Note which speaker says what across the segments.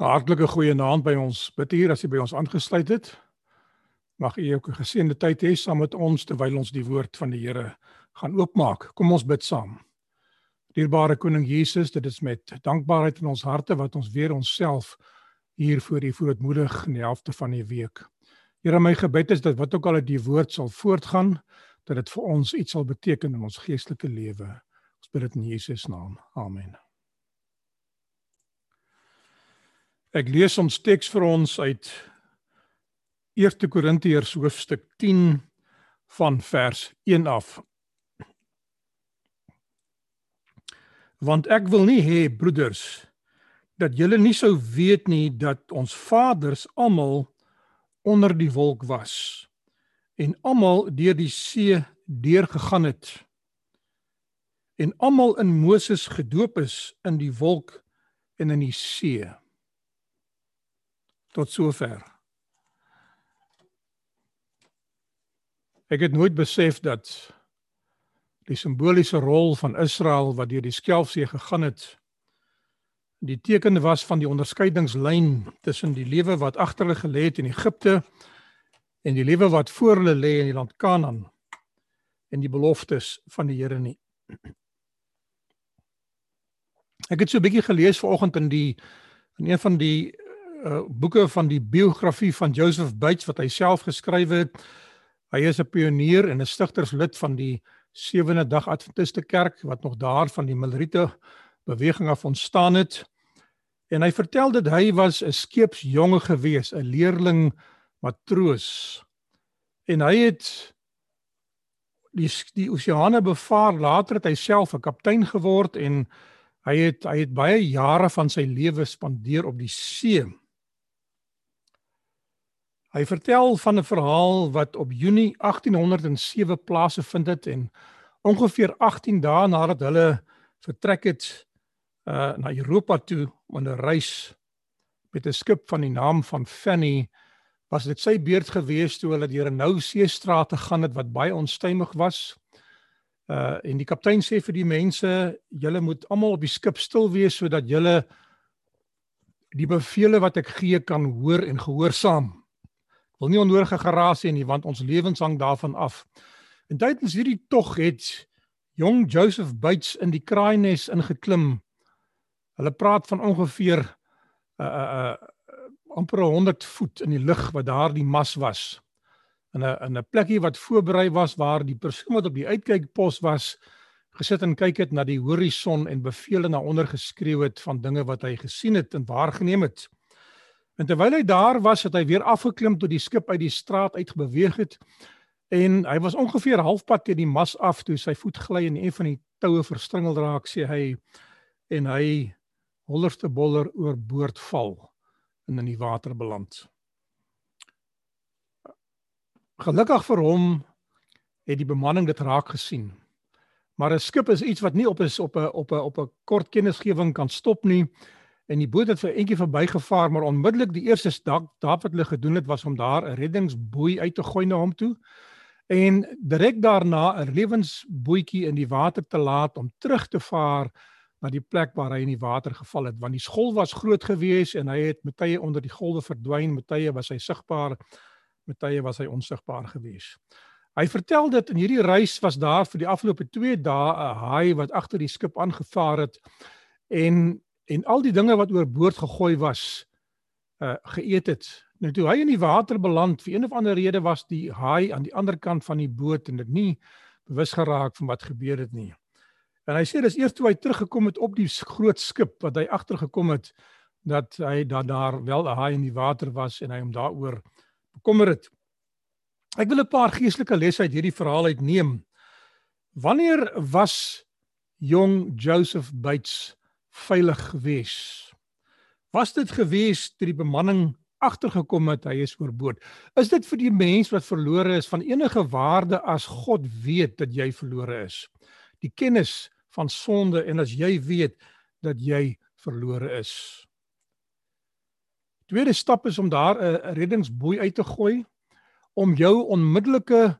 Speaker 1: Hartlike goeienaand by ons. Bid hier as jy by ons aangesluit het. Mag u ook 'n geseënde tyd hê saam met ons terwyl ons die woord van die Here gaan oopmaak. Kom ons bid saam. Dierbare koning Jesus, dit is met dankbaarheid in ons harte wat ons weer onsself hier voor u voetmoedig in die helfte van die week. Here, my gebed is dat wat ook al uit die woord sal voortgaan, dat dit vir ons iets sal beteken in ons geestelike lewe. Ons bid dit in Jesus naam. Amen. Ek lees ons teks vir ons uit 1 Korintiërs hoofstuk 10 van vers 1 af. Want ek wil nie hê broeders dat julle nie sou weet nie dat ons vaders almal onder die wolk was en almal deur die see deurgegaan het en almal in Moses gedoop is in die wolk en in die see tot sover. Ek het nooit besef dat die simboliese rol van Israel wat deur die Skelfsee gegaan het die teken was van die onderskeidingslyn tussen die lewe wat agter hulle gelê het in Egipte en die lewe wat voor hulle lê in die land Kanaan en die beloftes van die Here nie. Ek het so 'n bietjie gelees vanoggend in die in een van die uh, boeke van die biografie van Joseph Bates wat hy self geskryf het. Hy is 'n pionier en 'n stigterslid van die Sewende Dag Adventiste Kerk wat nog daar van die Millerite beweging af ontstaan het. En hy vertel dat hy was 'n skeepsjonge gewees, 'n leerling matroos. En hy het die die oseane bevaar, later het hy self 'n kaptein geword en hy het hy het baie jare van sy lewe spandeer op die see. Hy vertel van 'n verhaal wat op Junie 1807 plaasgevind het en ongeveer 18 dae nadat hulle vertrek het uh na Europa toe om 'n reis met 'n skip van die naam van Fanny was dit sy beurt gewees toe hulle deur 'n nou seestrate gaan het wat baie onstuimig was. Uh en die kaptein sê vir die mense, julle moet almal op die skip stil wees sodat julle die bevele wat ek gee kan hoor en gehoorsaam wil nie onnodige geraas hê nie want ons lewens hang daarvan af. En tydens hierdie tog het jong Joseph Bates in die kraaines ingeklim. Hulle praat van ongeveer uh uh, uh amper 100 voet in die lug wat daar die mas was. In 'n in 'n plekkie wat voorberei was waar die persoon wat op die uitkykpos was gesit en kyk het na die horison en bevele na onder geskreeu het van dinge wat hy gesien het en waargeneem het. En terwyl hy daar was, het hy weer afgeklim tot die skip uit die straat uitgebeweeg het. En hy was ongeveer halfpad teen die mas af toe sy voet gly en een van die toue verstringel raak, sê hy en hy hollerste boller oor boord val en in die water beland. Gelukkig vir hom het die bemanning dit raak gesien. Maar 'n skip is iets wat nie op is op 'n op 'n op 'n kort kennisgewing kan stop nie en die boot het vir eentjie verbygevaar maar onmiddellik die eerste dak daar wat hulle gedoen het was om daar 'n reddingsboei uit te gooi na hom toe. En direk daarna 'n lewensbootjie in die water te laat om terug te vaar na die plek waar hy in die water geval het. Want die skol was groot geweest en hy het met tye onder die golwe verdwyn met tye was hy sigbaar met tye was hy onsigbaar geweest. Hy vertel dit in hierdie reis was daar vir die afgelope 2 dae 'n haai wat agter die skip aangevaar het en en al die dinge wat oorboord gegooi was uh geëet het. Nou toe hy in die water beland, vir een of ander rede was die haai aan die ander kant van die boot en dit nie bewus geraak van wat gebeur het nie. En hy sê dis eers toe hy teruggekom het op die groot skip wat hy agtergekom het dat hy dat daar wel 'n haai in die water was en hy hom daaroor bekommer het. Ek wil 'n paar geestelike lesse uit hierdie verhaal uitneem. Wanneer was jong Joseph Bates veilig gewees. Was dit gewees toe die bemanning agtergekom het hy is oorboord? Is dit vir die mens wat verlore is van enige waarde as God weet dat jy verlore is? Die kennis van sonde en as jy weet dat jy verlore is. Tweede stap is om daar 'n reddingsboei uit te gooi om jou onmiddellike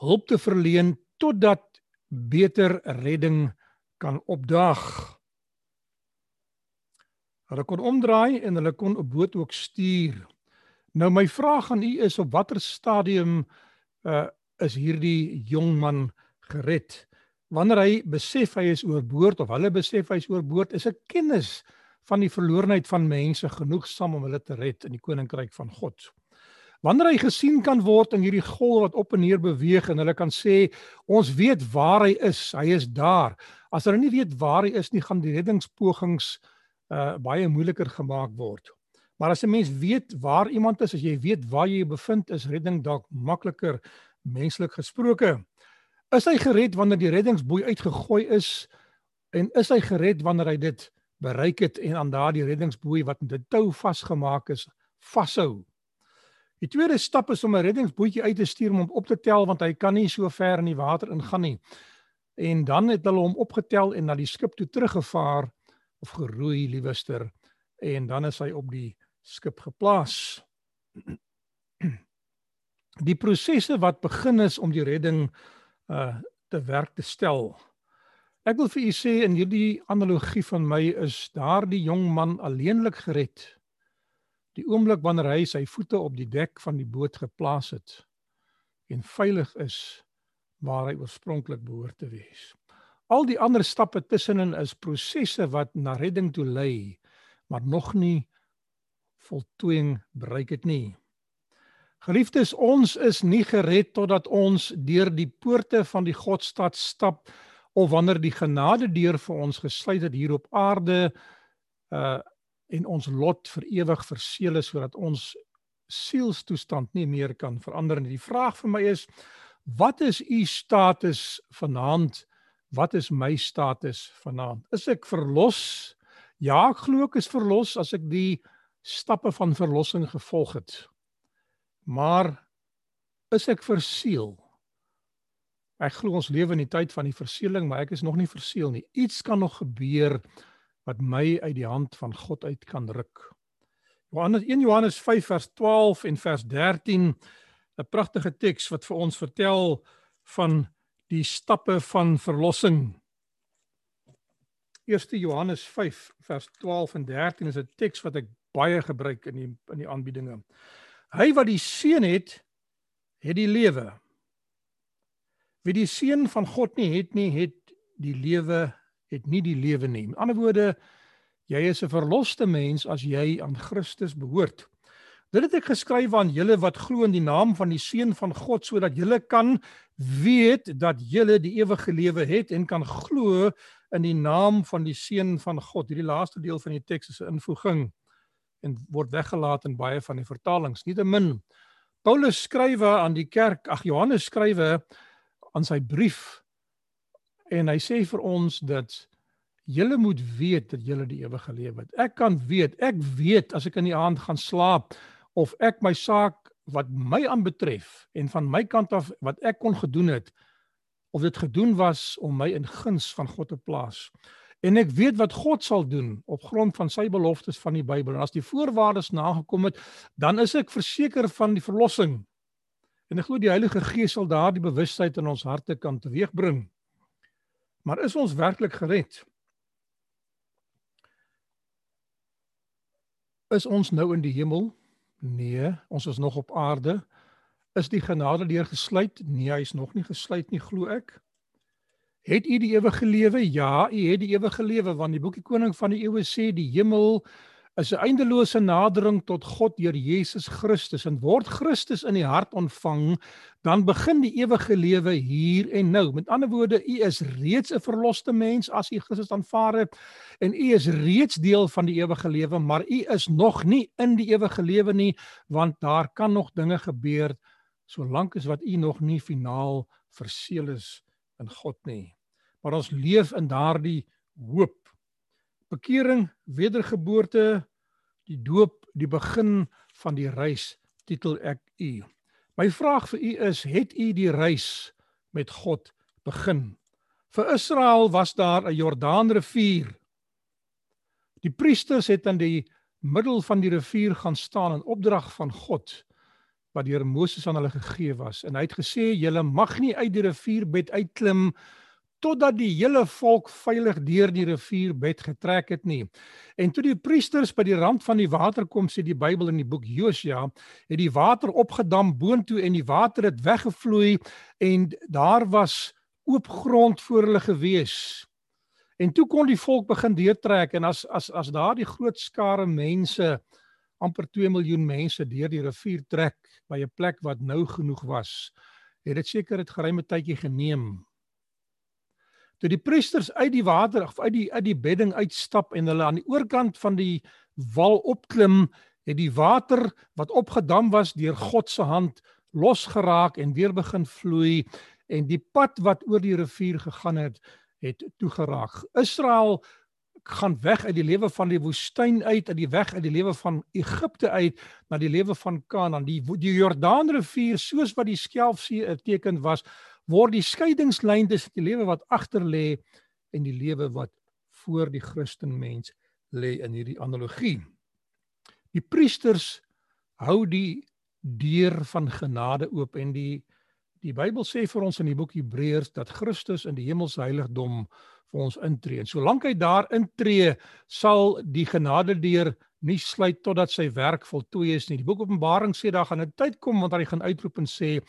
Speaker 1: hulp te verleen totdat beter redding kan opdaag. Hulle kon omdraai en hulle kon 'n boot ook stuur. Nou my vraag aan u is op watter stadium uh is hierdie jong man gered? Wanneer hy besef hy is oorboord of hulle besef hy is oorboord, is 'n kennis van die verlorenheid van mense genoegsaam om hulle te red in die koninkryk van God. Wanneer hy gesien kan word in hierdie golf wat op en neer beweeg en hulle kan sê ons weet waar hy is, hy is daar. As hulle nie weet waar hy is nie, gaan die reddingspogings uh baie moeiliker gemaak word. Maar as 'n mens weet waar iemand is, as jy weet waar jy bevind, is redding dalk makliker menslik gesproke. Is hy gered wanneer die reddingsboei uitgegooi is en is hy gered wanneer hy dit bereik het en aan daardie reddingsboei wat met 'n tou vasgemaak is vashou? Die tweede stap is om 'n reddingsbootjie uit te stuur om hom op te tel want hy kan nie so ver in die water ingaan nie. En dan het hulle hom opgetel en na die skip toe teruggevaar of geroei liewester en dan is hy op die skip geplaas. Die prosesse wat begin is om die redding uh te werk te stel. Ek wil vir u sê in hierdie analogie van my is daardie jong man alleenlik gered die oomblik wanneer hy sy voete op die dek van die boot geplaas het en veilig is waar hy oorspronklik behoort te wees. Al die ander stappe tussenin is prosesse wat na redding toe lei, maar nog nie voltooiing bereik het nie. Geliefdes, ons is nie gered totdat ons deur die poorte van die Godstad stap of wanneer die genade deur vir ons gesluit het hier op aarde uh en ons lot vir ewig verseël is sodat ons sielstoestand nie meer kan verander nie. Die vraag vir my is wat is u status vanaand? Wat is my status vanaand? Is ek verlos? Ja, ek glo ek is verlos as ek die stappe van verlossing gevolg het. Maar is ek verseël? Ek glo ons lewe in die tyd van die verseëling, maar ek is nog nie verseël nie. Iets kan nog gebeur wat my uit die hand van God uit kan ruk. Johannes 1 Johannes 5 vers 12 en vers 13 'n pragtige teks wat vir ons vertel van die stappe van verlossing. 1 Johannes 5 vers 12 en 13 is 'n teks wat ek baie gebruik in die in die aanbiedinge. Hy wat die seun het, het die lewe. Wie die seun van God nie het nie, het die lewe het nie die lewe nie. Met ander woorde, jy is 'n verloste mens as jy aan Christus behoort. Dit het ek geskryf aan julle wat glo in die naam van die seun van God sodat julle kan weet dat julle die ewige lewe het en kan glo in die naam van die seun van God. Hierdie laaste deel van die teks is 'n invoeging en word weggelaat in baie van die vertalings. Nietemin Paulus skrywe aan die kerk, ag Johannes skrywe aan sy brief En hy sê vir ons dat julle moet weet dat julle die ewige lewe het. Ek kan weet, ek weet as ek in die aand gaan slaap of ek my saak wat my aanbetref en van my kant af wat ek kon gedoen het of dit gedoen was om my in guns van God te plaas. En ek weet wat God sal doen op grond van sy beloftes van die Bybel. En as die voorwaardes nagekom het, dan is ek verseker van die verlossing. En ek glo die Heilige Gees sal daardie bewustheid in ons harte kan teweegbring. Maar is ons werklik gered? Is ons nou in die hemel? Nee, ons is nog op aarde. Is die genade deur gesluit? Nee, hy is nog nie gesluit nie, glo ek. Het u die ewige lewe? Ja, u het die ewige lewe want die boekie koning van die eeue sê die hemel is 'n eindelose nadering tot God deur Jesus Christus en word Christus in die hart ontvang, dan begin die ewige lewe hier en nou. Met ander woorde, u is reeds 'n verloste mens as u Christus aanvaar het en u is reeds deel van die ewige lewe, maar u is nog nie in die ewige lewe nie, want daar kan nog dinge gebeur solank as wat u nog nie finaal verseël is in God nie. Maar ons leef in daardie hoop bekering, wedergeboorte, die doop, die begin van die reis, titel ek u. My vraag vir u is, het u die reis met God begin? Vir Israel was daar 'n Jordaanrivier. Die priesters het aan die middel van die rivier gaan staan in opdrag van God wat deur Moses aan hulle gegee was en hy het gesê julle mag nie uit die rivierbed uitklim totdat die hele volk veilig deur die rivierbed getrek het nie. En toe die priesters by die rand van die water kom, sê die Bybel in die boek Josua, het die water opgedam boontoe en die water het weggevloei en daar was oop grond voor hulle gewees. En toe kon die volk begin deurtrek en as as as daardie groot skare mense amper 2 miljoen mense deur die rivier trek by 'n plek wat nou genoeg was, het dit seker 'n geruime tydjie geneem toe die priesters uit die water of uit die uit die bedding uitstap en hulle aan die oorkant van die wal opklim, het die water wat opgedam was deur God se hand losgeraak en weer begin vloei en die pad wat oor die rivier gegaan het, het toegeraak. Israel gaan weg uit die lewe van die woestyn uit, uit die weg uit die lewe van Egipte uit na die lewe van Kanaan. Die die Jordaanrivier soos wat die Skelfsee 'n teken was, word die skeidingslyn tussen die lewe wat agter lê en die lewe wat voor die Christen mens lê in hierdie analogie. Die priesters hou die deur van genade oop en die die Bybel sê vir ons in die boek Hebreërs dat Christus in die hemelse heiligdom vir ons intree. En solank hy daar intree, sal die genade deur nie sluit totdat sy werk voltooi is nie. Die boek Openbaring sê daar gaan 'n tyd kom wanneer hy gaan uitroep en sê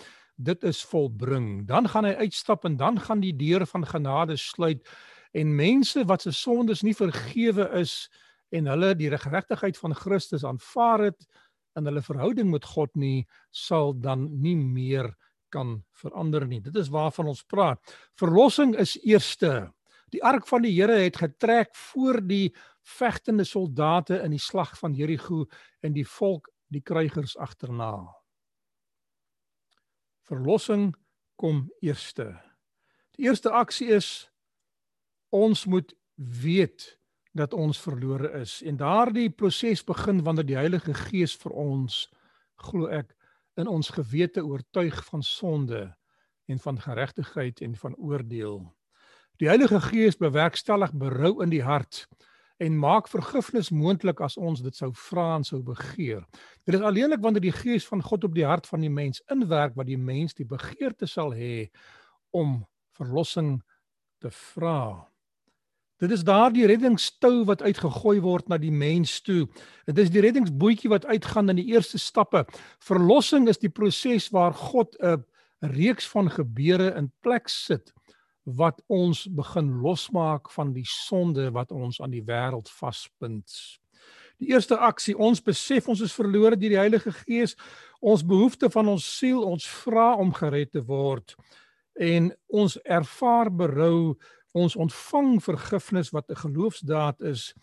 Speaker 1: dit is volbring. Dan gaan hy uitstap en dan gaan die deur van genade sluit en mense wat se sondes nie vergewe is en hulle die geregtigheid van Christus aanvaar het in hulle verhouding met God nie sal dan nie meer kan verander nie. Dit is waarvan ons praat. Verlossing is eerste. Die ark van die Here het getrek voor die vegtende soldate in die slag van Jerigo en die volk die krygers agterna. Verlossing kom eerste. Die eerste aksie is ons moet weet dat ons verlore is en daardie proses begin wanneer die Heilige Gees vir ons glo ek in ons gewete oortuig van sonde en van geregtigheid en van oordeel. Die Heilige Gees bewerkstellig berou in die hart en maak vergifnis moontlik as ons dit sou vra en sou begeer. Dit is alleenlik wanneer die gees van God op die hart van die mens inwerk wat die mens die begeerte sal hê om verlossing te vra. Dit is daardie reddingstou wat uitgegooi word na die mens toe. Dit is die reddingsbootjie wat uitgaan in die eerste stappe. Verlossing is die proses waar God 'n reeks van gebeure in plek sit wat ons begin losmaak van die sonde wat ons aan die wêreld vaspind. Die eerste aksie, ons besef ons is verlore deur die Heilige Gees, ons behoefte van ons siel, ons vra om gered te word en ons ervaar berou, ons ontvang vergifnis wat 'n geloofsdaad is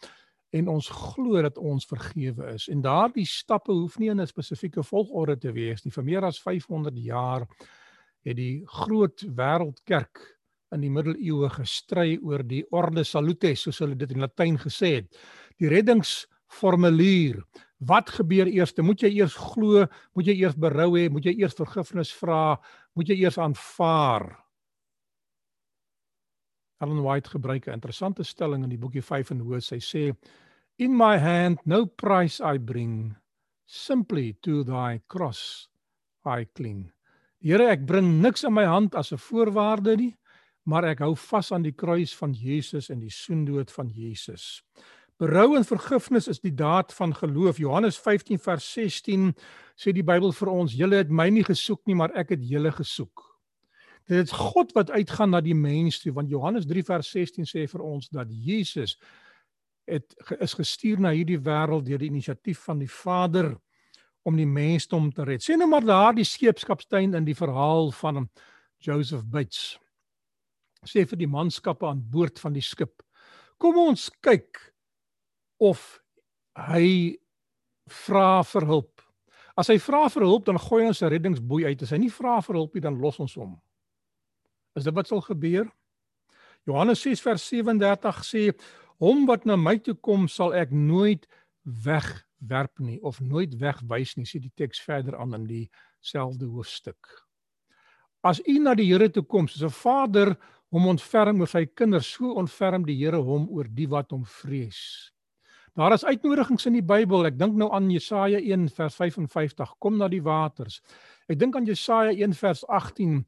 Speaker 1: en ons glo dat ons vergewe is. En daardie stappe hoef nie in 'n spesifieke volgorde te wees nie. Vir meer as 500 jaar het die groot wêreldkerk in die middeleeue gestry oor die orde salutes soos hulle dit in Latyn gesê het. Die reddingsformulier. Wat gebeur eers? Moet jy eers glo? Moet jy eers berou hê? Moet jy eers vergifnis vra? Moet jy eers aanvaar? Ellen White gebruik 'n interessante stelling in die boekie 5 en Hoë. Sy sê: "In my hand no price I bring, simply to thy cross I cling." Here, ek bring niks in my hand as 'n voorwaarde nie maar ek hou vas aan die kruis van Jesus en die soendood van Jesus. Berou en vergifnis is die daad van geloof. Johannes 15 vers 16 sê die Bybel vir ons: "Julle het my nie gesoek nie, maar ek het julle gesoek." Dit is God wat uitgaan na die mens toe, want Johannes 3 vers 16 sê vir ons dat Jesus het is gestuur na hierdie wêreld deur die inisiatief van die Vader om die mensdom te red. Sien nou maar daardie skeepskaptein in die verhaal van Joseph Bates sê vir die manskappe aan boord van die skip: "Kom ons kyk of hy vra vir hulp. As hy vra vir hulp, dan gooi ons 'n reddingsboei uit. As hy nie vra vir hulp nie, dan los ons hom." Is dit wat sal gebeur? Johannes 6 vers 37 sê: "Hom wat na my toe kom, sal ek nooit wegwerp nie of nooit wegwys nie," sê die teks verder aan in dieselfde hoofstuk. As u na die Here toe kom, soos 'n vader hom ontferm oor sy kinders, so ontferm die Here hom oor die wat hom vrees. Daar is uitnodigings in die Bybel. Ek dink nou aan Jesaja 1 vers 55, kom na die waters. Ek dink aan Jesaja 1 vers 18,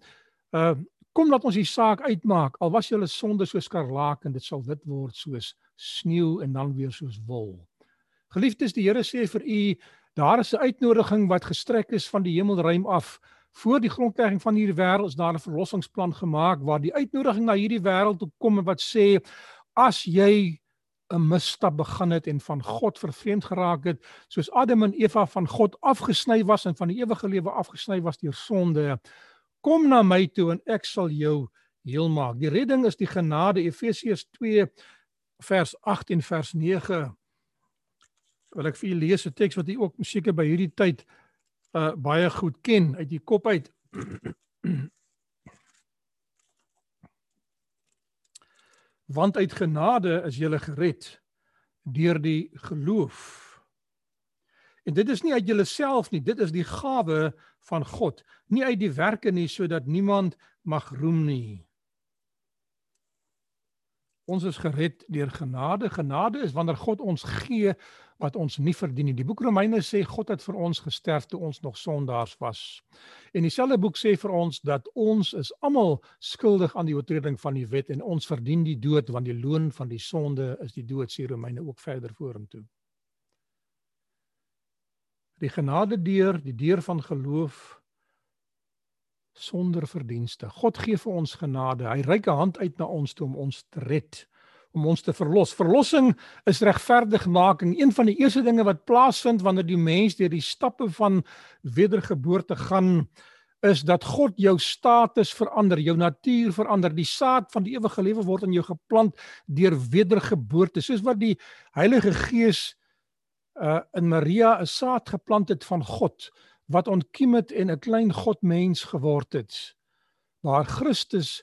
Speaker 1: uh kom laat ons die saak uitmaak. Al was julle sonde soos skarlaak en dit sal wit word soos sneeu en dan weer soos wol. Geliefdes, die Here sê vir u, daar is 'n uitnodiging wat gestrek is van die hemelruim af. Voor die grondlegging van hierdie wêreld is daar 'n verlossingsplan gemaak waar die uitnodiging na hierdie wêreld toe kom en wat sê as jy 'n misstap begin het en van God vervreemd geraak het, soos Adam en Eva van God afgesny was en van die ewige lewe afgesny was deur sonde, kom na my toe en ek sal jou heel maak. Die redding is die genade Efesiërs 2 vers 8 en vers 9. Wil ek vir julle lees 'n teks wat u ook seker by hierdie tyd uh baie goed ken uit die kop uit. Want uit genade is jy gered deur die geloof. En dit is nie uit jouself nie, dit is die gawe van God, nie uit die werke nie sodat niemand mag roem nie. Ons is gered deur genade. Genade is wanneer God ons gee wat ons nie verdien nie. Die boek Romeine sê God het vir ons gesterf toe ons nog sondaars was. En dieselfde boek sê vir ons dat ons is almal skuldig aan die oortreding van die wet en ons verdien die dood want die loon van die sonde is die dood sê Romeine ook verder vorentoe. Die genade deur, die deur van geloof sonder verdienste. God gee vir ons genade. Hy reik 'n hand uit na ons toe om ons te red om ons te verlos. Verlossing is regverdigmaking. Een van die eerste dinge wat plaasvind wanneer die mens deur die stappe van wedergeboorte gaan, is dat God jou status verander, jou natuur verander. Die saad van die ewige lewe word in jou geplant deur wedergeboorte, soos wat die Heilige Gees uh in Maria 'n saad geplant het van God wat ontkiem het en 'n klein godmens geword het. Waar Christus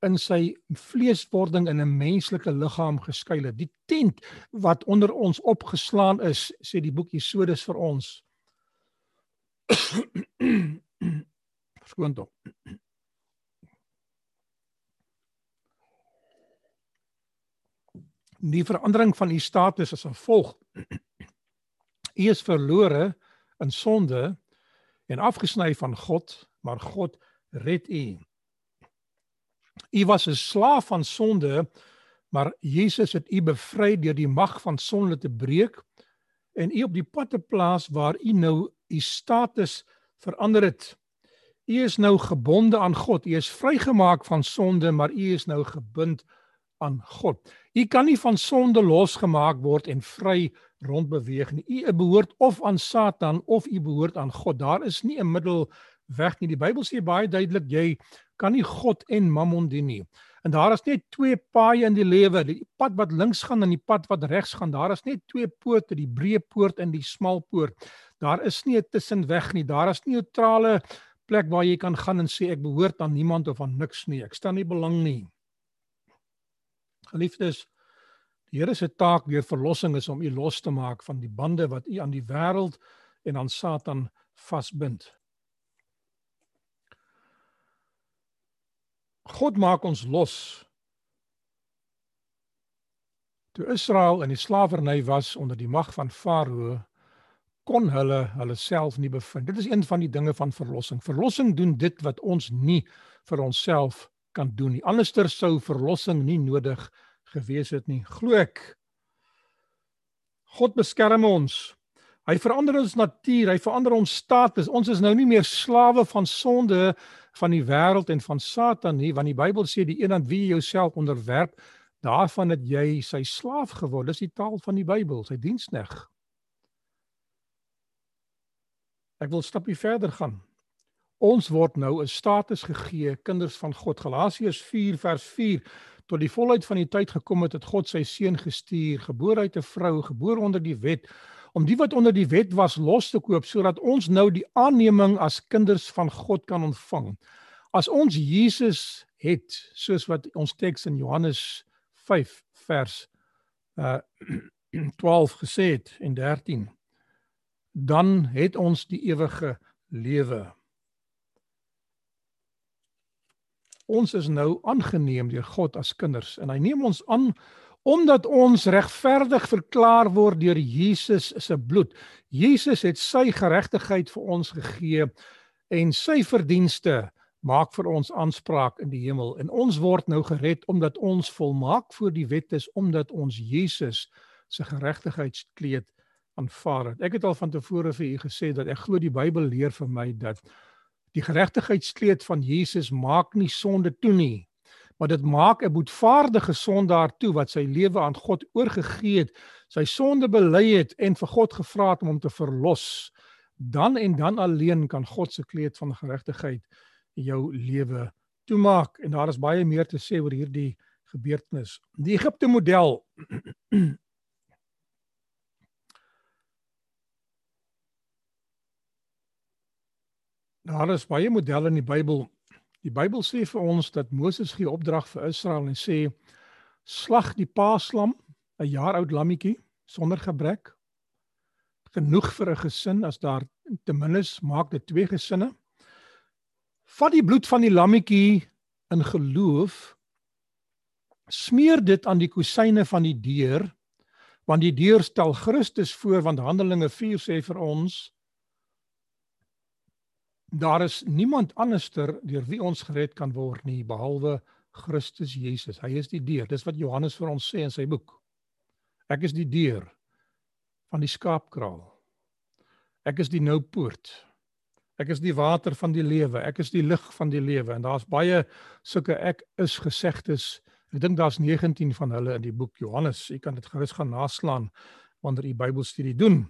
Speaker 1: in sy vleeswording in 'n menslike liggaam geskuil het. Die tent wat onder ons opgeslaan is, sê die boek Jesodus vir ons. Verskoon tog. Die verandering van u status as gevolg. U is verlore in sonde en afgesny van God, maar God red u. U was 'n slaaf van sonde, maar Jesus het u bevry deur die mag van sonde te breek en u op die pad te plaas waar u nou u status verander het. U is nou gebonde aan God. U is vrygemaak van sonde, maar u is nou gebind aan God. U kan nie van sonde losgemaak word en vry rondbeweeg nie. U behoort of aan Satan of u behoort aan God. Daar is nie 'n middelweg nie. Die Bybel sê baie duidelik jy kan nie God en Mammon dien nie. En daar is net twee paaie in die lewe, die pad wat links gaan en die pad wat regs gaan. Daar is net twee poorte, die breë poort en die smal poort. Daar is nie 'n tussenweg nie. Daar is nie 'n neutrale plek waar jy kan gaan en sê ek behoort aan niemand of aan niks nie. Ek staan nie belang nie. Geliefdes, die Here se taak deur verlossing is om u los te maak van die bande wat u aan die wêreld en aan Satan vasbind. God maak ons los. Toe Israel in die slawerny was onder die mag van Farao, kon hulle hulle self nie bevind. Dit is een van die dinge van verlossing. Verlossing doen dit wat ons nie vir onsself kan doen nie. Anderster sou verlossing nie nodig gewees het nie. Glo ek. God beskerm ons. Hy verander ons natuur, hy verander ons status. Ons is nou nie meer slawe van sonde van die wêreld en van Satan nie, want die Bybel sê die een aan wie jy jouself onderwerp, daarvan het jy sy slaaf geword. Dis die taal van die Bybel, sy dienskneg. Ek wil stapie verder gaan. Ons word nou 'n status gegee, kinders van God. Galasiërs 4 vers 4 tot die volheid van die tyd gekom het, het God sy seun gestuur, gebore uit 'n vrou, gebore onder die wet om die wat onder die wet was los te koop sodat ons nou die aanneming as kinders van God kan ontvang. As ons Jesus het, soos wat ons teks in Johannes 5 vers uh 12 gesê het en 13, dan het ons die ewige lewe. Ons is nou aangeneem deur God as kinders en hy neem ons aan omdat ons regverdig verklaar word deur Jesus se bloed. Jesus het sy geregtigheid vir ons gegee en sy verdienste maak vir ons aanspraak in die hemel en ons word nou gered omdat ons volmaak voor die wet is omdat ons Jesus se geregtigheidskleed aanvaar het. Ek het al van tevore vir u gesê dat ek glo die Bybel leer vir my dat die geregtigheidskleed van Jesus maak nie sonde toe nie, maar dit maak 'n boetvaardige sondaar toe wat sy lewe aan God oorgegee het, sy sonde bely het en vir God gevra het om hom te verlos. Dan en dan alleen kan God se kleed van geregtigheid jou lewe toemaak en daar is baie meer te sê oor hierdie gebeurtenis. Die Egipte model Daar is baie modelle in die Bybel. Die Bybel sê vir ons dat Moses gee opdrag vir Israel en sê slag die paaslam, 'n jaar oud lammetjie sonder gebrek. Genoeg vir 'n gesin as daar ten minste maak dit twee gesinne vat die bloed van die lammetjie in geloof smeer dit aan die kusyne van die deur want die deur stel Christus voor want Handelinge 4 sê vir ons daar is niemand anderster deur wie ons gered kan word nie behalwe Christus Jesus hy is die deur dis wat Johannes vir ons sê in sy boek ek is die deur van die skaapkraal ek is die nou poort Ek is die water van die lewe. Ek is die lig van die lewe. En daar's baie sulke ek is gesegdes. Ek dink daar's 19 van hulle in die boek Johannes. Jy kan dit gerus gaan naslaan wanneer jy Bybelstudie doen.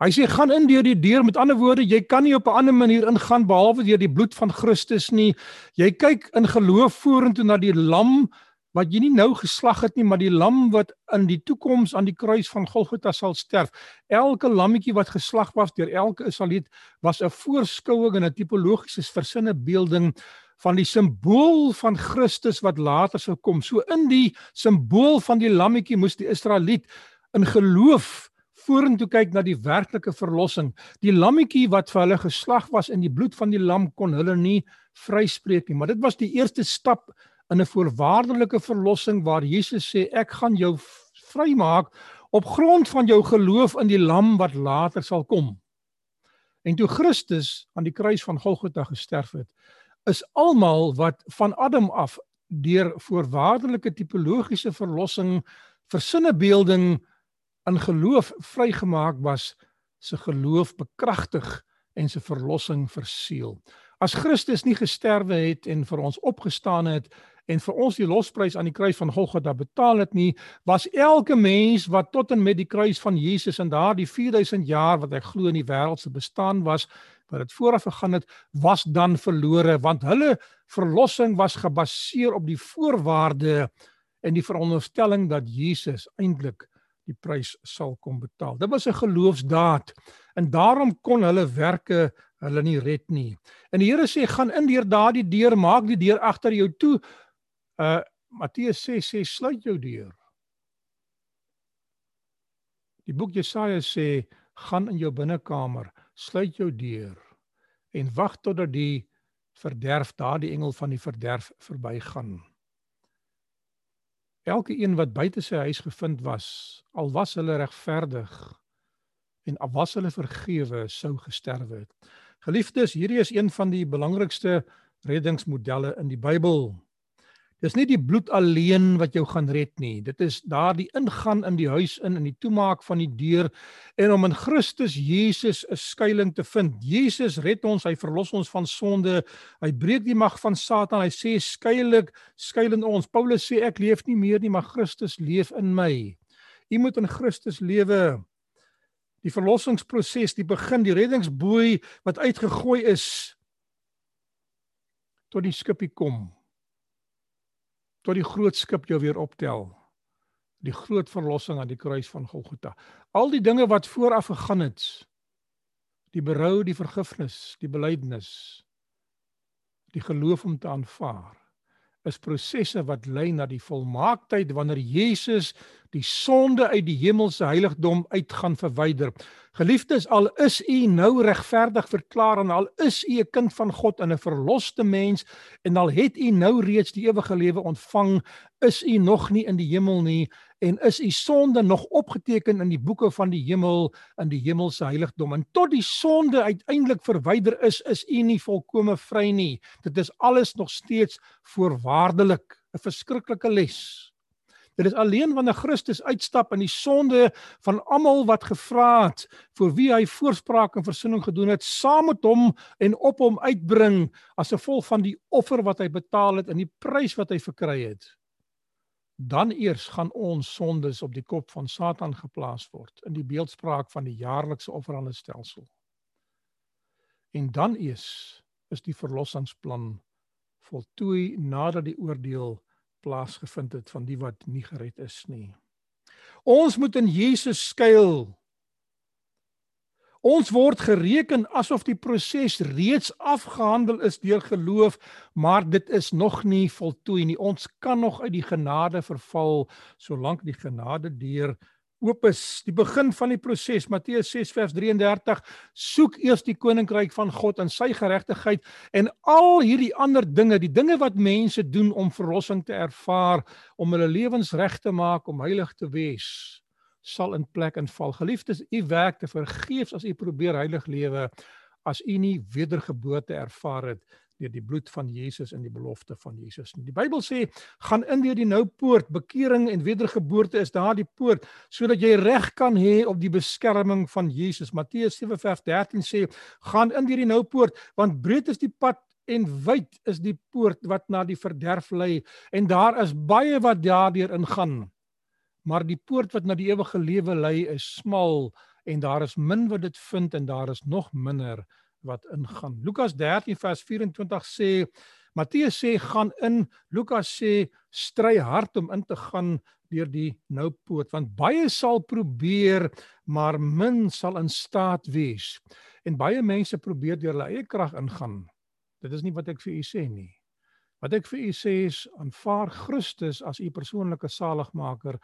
Speaker 1: Hy sê gaan in deur die deur. Met ander woorde, jy kan nie op 'n ander manier ingaan behalwe deur die bloed van Christus nie. Jy kyk in geloof vorentoe na die lam wat jy nie nou geslag het nie, maar die lam wat in die toekoms aan die kruis van Golgotha sal sterf. Elke lammetjie wat geslag was deur elke Israeliet was 'n voorskouing en 'n tipologiese versinne beelding van die simbool van Christus wat later sou kom. So in die simbool van die lammetjie moes die Israeliet in geloof vorentoe kyk na die werklike verlossing. Die lammetjie wat vir hulle geslag was in die bloed van die lam kon hulle nie vryspreek nie, maar dit was die eerste stap in 'n voorwaardelike verlossing waar Jesus sê ek gaan jou vrymaak op grond van jou geloof in die lam wat later sal kom. En toe Christus aan die kruis van Golgotha gesterf het, is almal wat van Adam af deur voorwaardelike tipologiese verlossing versinnebeelding in geloof vrygemaak was, se geloof bekragtig en se verlossing verseël. As Christus nie gesterwe het en vir ons opgestaan het en vir ons die losprys aan die kruis van Golgotha betaal het nie, was elke mens wat tot en met die kruis van Jesus in daardie 4000 jaar wat ek glo in die wêreld se bestaan was, wat dit vooraf gegaan het, was dan verlore want hulle verlossing was gebaseer op die voorwaarde en die veronderstelling dat Jesus eintlik die prys sal kom betaal. Dit was 'n geloofsdaad en daarom kon hulle werke hulle nie red nie. En die Here sê gaan in deur daardie deur, maak die deur agter jou toe Uh Matteus 6 sê sluit jou deur. Die boek Jesaja sê gaan in jou binnekamer, sluit jou deur en wag totdat die verderf daardie engel van die verderf verbygaan. Elke een wat buite sy huis gevind was, al was hulle regverdig en al was hulle vergewe, sou gesterwe het. Geliefdes, hierdie is een van die belangrikste reddingsmodelle in die Bybel. Dis nie die bloed alleen wat jou gaan red nie. Dit is daardie ingaan in die huis in in die toemaak van die deur en om in Christus Jesus 'n skuilings te vind. Jesus red ons, hy verlos ons van sonde. Hy breek die mag van Satan. Hy sê skuilik, skuil in ons. Paulus sê ek leef nie meer nie, maar Christus leef in my. U moet in Christus lewe. Die verlossingsproses, die begin, die reddingsboei wat uitgegooi is tot die skipie kom tot die groot skip jou weer optel. Die groot verlossing aan die kruis van Golgotha. Al die dinge wat vooraf gegaan het. Die berou, die vergifnis, die belydenis, die geloof om te aanvaar is prosesse wat lei na die volmaaktheid wanneer Jesus die sonde uit die hemelse heiligdom uit gaan verwyder. Geliefdes, al is u nou regverdig verklaar en al is u 'n kind van God en 'n verloste mens en al het u nou reeds die ewige lewe ontvang, is u nog nie in die hemel nie en is u sonde nog opgeteken in die boeke van die hemel in die hemelse heiligdom. En tot die sonde uiteindelik verwyder is, is u nie volkome vry nie. Dit is alles nog steeds voorwaardelik, 'n verskriklike les. Dit is alleen wanneer Christus uitstap in die sonde van almal wat gevra het vir wie hy voorspraak en verzoening gedoen het, saam met hom en op hom uitbring as gevolg van die offer wat hy betaal het en die prys wat hy verkry het. Dan eers gaan ons sondes op die kop van Satan geplaas word in die beeldspraak van die jaarlikse offerandestelsel. En dan eers is die verlossingsplan voltooi nadat die oordeel plaasgevind het van die wat nie gered is nie. Ons moet in Jesus skuil. Ons word gereken asof die proses reeds afgehandel is deur geloof, maar dit is nog nie voltooi nie. Ons kan nog uit die genade verval solank die genade deur oop is die begin van die proses Matteus 6 vers 33 soek eers die koninkryk van God en sy geregtigheid en al hierdie ander dinge die dinge wat mense doen om verlossing te ervaar om hulle lewens reg te maak om heilig te wees sal in plek en val geliefdes u werk te vergeefs as u probeer heilig lewe as u nie wedergeboorte ervaar het deur die bloed van Jesus en die belofte van Jesus. Die Bybel sê, gaan in deur die nou poort, bekering en wedergeboorte is daar die poort sodat jy reg kan hê op die beskerming van Jesus. Matteus 7:13 sê, gaan in deur die nou poort want breed is die pad en wyd is die poort wat na die verderf lei en daar is baie wat daardeur ingaan. Maar die poort wat na die ewige lewe lei is smal en daar is min wat dit vind en daar is nog minder wat ingaan. Lukas 13 vers 24 sê Matteus sê gaan in, Lukas sê stry hard om in te gaan deur die nou poort want baie sal probeer maar min sal in staat wees. En baie mense probeer deur hulle eie krag ingaan. Dit is nie wat ek vir u sê nie. Wat ek vir u sê is aanvaar Christus as u persoonlike saligmaker.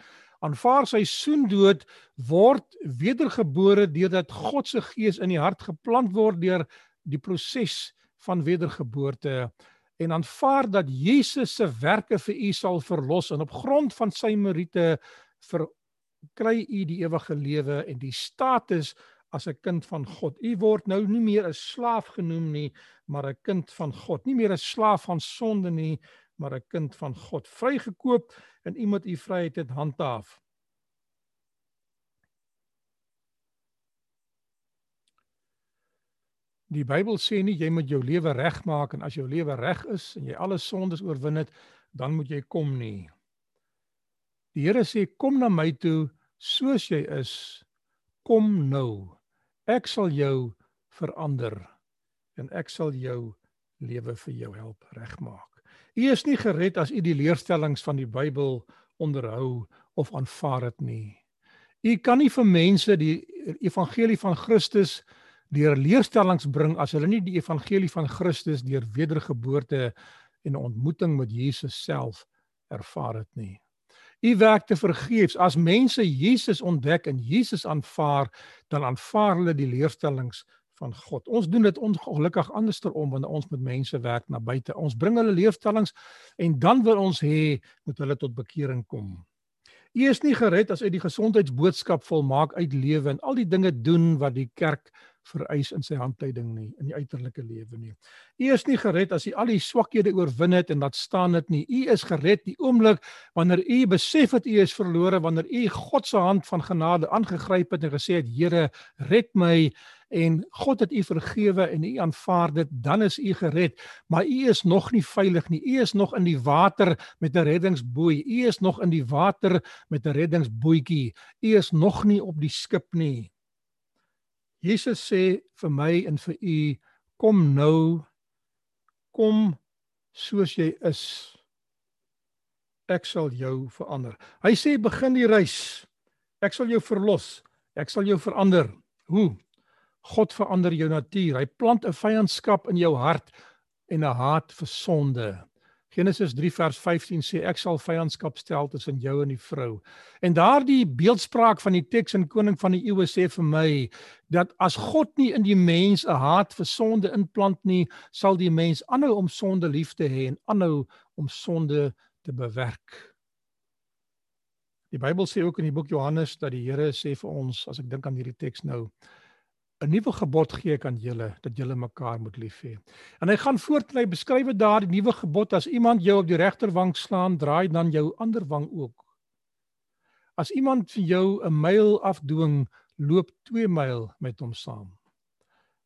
Speaker 1: Aanvaar sy soendood word wedergebore deurdat God se gees in die hart geplant word deur die proses van wedergeboorte en aanvaar dat Jesus se werke vir u sal verlos en op grond van sy meriete vir kry u die ewige lewe en die status as 'n kind van God. U word nou nie meer 'n slaaf genoem nie, maar 'n kind van God. Nie meer 'n slaaf van sonde nie, maar 'n kind van God. Vrygekoop en u moet u vryheid het handhaaf. Die Bybel sê nie jy moet jou lewe regmaak en as jou lewe reg is en jy alle sondes oorwin het, dan moet jy kom nie. Die Here sê kom na my toe soos jy is. Kom nou. Ek sal jou verander en ek sal jou lewe vir jou help regmaak. U is nie gered as u die leerstellings van die Bybel onderhou of aanvaar dit nie. U kan nie vir mense die evangelie van Christus deur leerstellings bring as hulle nie die evangelie van Christus deur wedergeboorte en 'n ontmoeting met Jesus self ervaar het nie. U werk te vergeefs. As mense Jesus ontdek en Jesus aanvaar, dan aanvaar hulle die leerstellings van God. Ons doen dit ongelukkig andersom wanneer ons met mense werk na buite. Ons bring hulle leerstellings en dan wil ons hê moet hulle tot bekering kom. U is nie gered as uit die gesondheidsboodskap volmaak uitlewe en al die dinge doen wat die kerk vereis in sy handleiding nie in die uiterlike lewe nie. U is nie gered as u al die swakhede oorwin het en dat staan dit nie. U is gered die oomblik wanneer u besef het u is verlore, wanneer u God se hand van genade aangegryp het en gesê het Here, red my en God het u vergewe en u aanvaar dit, dan is u gered. Maar u is nog nie veilig nie. U is nog in die water met 'n reddingsboei. U is nog in die water met 'n reddingsbootjie. U is nog nie op die skip nie. Jesus sê vir my en vir u kom nou kom soos jy is. Ek sal jou verander. Hy sê begin die reis. Ek sal jou verlos. Ek sal jou verander. Hoe? God verander jou natuur. Hy plant 'n vyandskap in jou hart en 'n haat vir sonde Genesis 3 vers 15 sê ek sal vyandskap stel tussen jou en die vrou. En daardie beeldspraak van die teks in Koning van die Eeue sê vir my dat as God nie in die mens 'n haat vir sonde inplant nie, sal die mens aanhou om sonde lief te hê en aanhou om sonde te bewerk. Die Bybel sê ook in die boek Johannes dat die Here sê vir ons as ek dink aan hierdie teks nou 'n nuwe gebod gee ek aan julle dat julle mekaar moet lief hê. En hy gaan voort en hy beskryf daar die nuwe gebod as iemand jou op die regterwang slaan, draai dan jou ander wang ook. As iemand vir jou 'n myl afdwing, loop 2 myl met hom saam.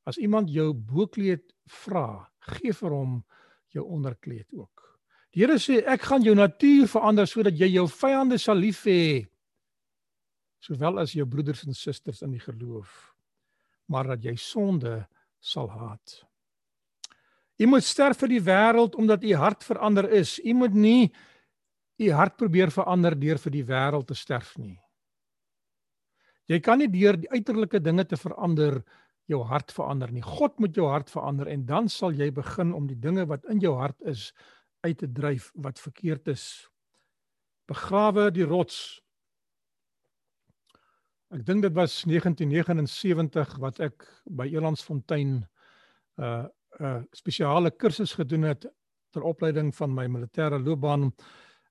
Speaker 1: As iemand jou boekleed vra, gee vir hom jou onderkleed ook. Die Here sê ek gaan jou natuur verander sodat jy jou vyande sal lief hê sowel as jou broeders en susters in die geloof maar dat jy sonde sal haat. U moet sterf vir die wêreld omdat u hart verander is. U moet nie u hart probeer verander deur vir die wêreld te sterf nie. Jy kan nie deur die uiterlike dinge te verander jou hart verander nie. God moet jou hart verander en dan sal jy begin om die dinge wat in jou hart is uit te dryf wat verkeerd is. Begrawe die rots Ek dink dit was 1979 wat ek by Elandsfontein 'n uh, 'n uh, spesiale kursus gedoen het ter opleiding van my militêre loopbaan,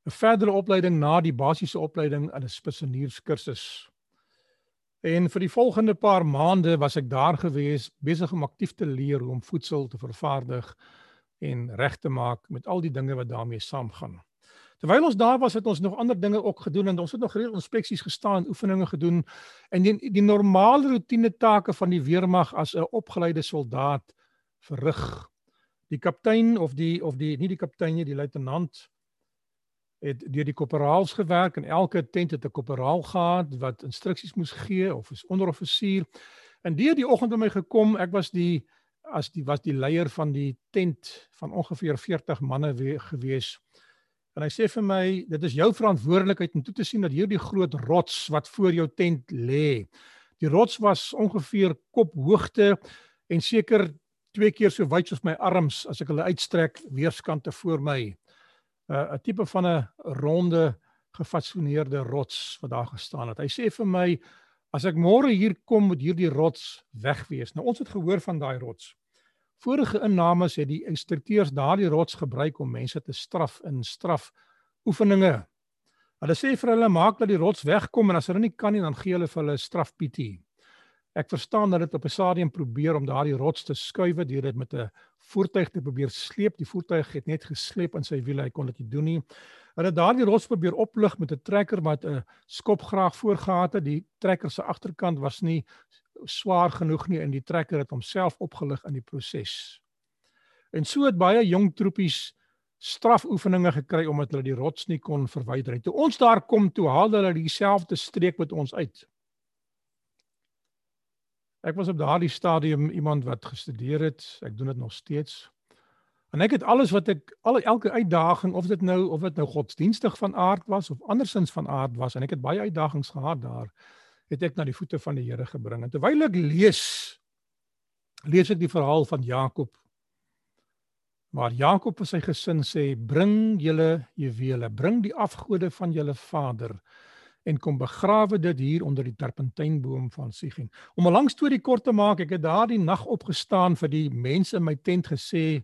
Speaker 1: 'n verdere opleiding na die basiese opleiding in 'n spesialierskursus. En vir die volgende paar maande was ek daar gewees besig om aktief te leer hoe om voedsel te vervaardig en reg te maak met al die dinge wat daarmee saamgaan. Terwyl ons daar was, het ons nog ander dinge ook gedoen en ons het nog gereeld inspeksies gestaan, oefeninge gedoen en die die normale roetine take van die weermag as 'n opgeleide soldaat verrig. Die kaptein of die of die nie die kaptein nie, die luitenant het deur die korporaals gewerk en elke tent het 'n korporaal gehad wat instruksies moes gee of 'n onderoffisier. En deur die oggend by my gekom, ek was die as die was die leier van die tent van ongeveer 40 manne gewees. En hy sê vir my, dit is jou verantwoordelikheid om toe te sien dat hierdie groot rots wat voor jou tent lê. Die rots was ongeveer kophoogte en seker twee keer so wyd soos my arms as ek hulle uitstrek weerskante voor my. 'n uh, 'n tipe van 'n ronde gefasoneerde rots wat daar gestaan het. Hy sê vir my as ek môre hier kom moet hierdie rots weg wees. Nou ons het gehoor van daai rots. Vorige innames het die instrukteurs daardie rots gebruik om mense te straf in straf oefeninge. Hulle sê vir hulle maak dat die rots wegkom en as hulle nie kan nie dan gee hulle vir hulle strafpietie. Ek verstaan dat dit op 'n stadium probeer om daardie rots te skuif deur dit met 'n voertuig te probeer sleep. Die voertuig het net gesleep in sy wiele, hy kon dit nie doen nie. Hulle het daardie rots probeer oplig met 'n trekker wat 'n skopgraag voorgehad het. Die trekker se agterkant was nie swaar genoeg nie en die trekker het homself opgelig in die proses. En so het baie jong troepies strafoefeninge gekry omdat hulle die rots nie kon verwyder nie. Toe ons daar kom, toe haal hulle dieselfde streek met ons uit. Ek was op daardie stadium iemand wat gestudeer het. Ek doen dit nog steeds. En ek het alles wat ek al elke uitdaging of dit nou of dit nou godsdienstig van aard was of andersins van aard was en ek het baie uitdagings gehad daar het ek na die voete van die Here gebring. En terwyl ek lees lees ek die verhaal van Jakob. Waar Jakob vir sy gesin sê: "Bring julle juwele, bring die afgode van julle vader en kom begrawe dit hier onder die terpentynboom van Sigyn." Om 'n lang storie kort te maak, ek het daardie nag opgestaan vir die mense in my tent gesê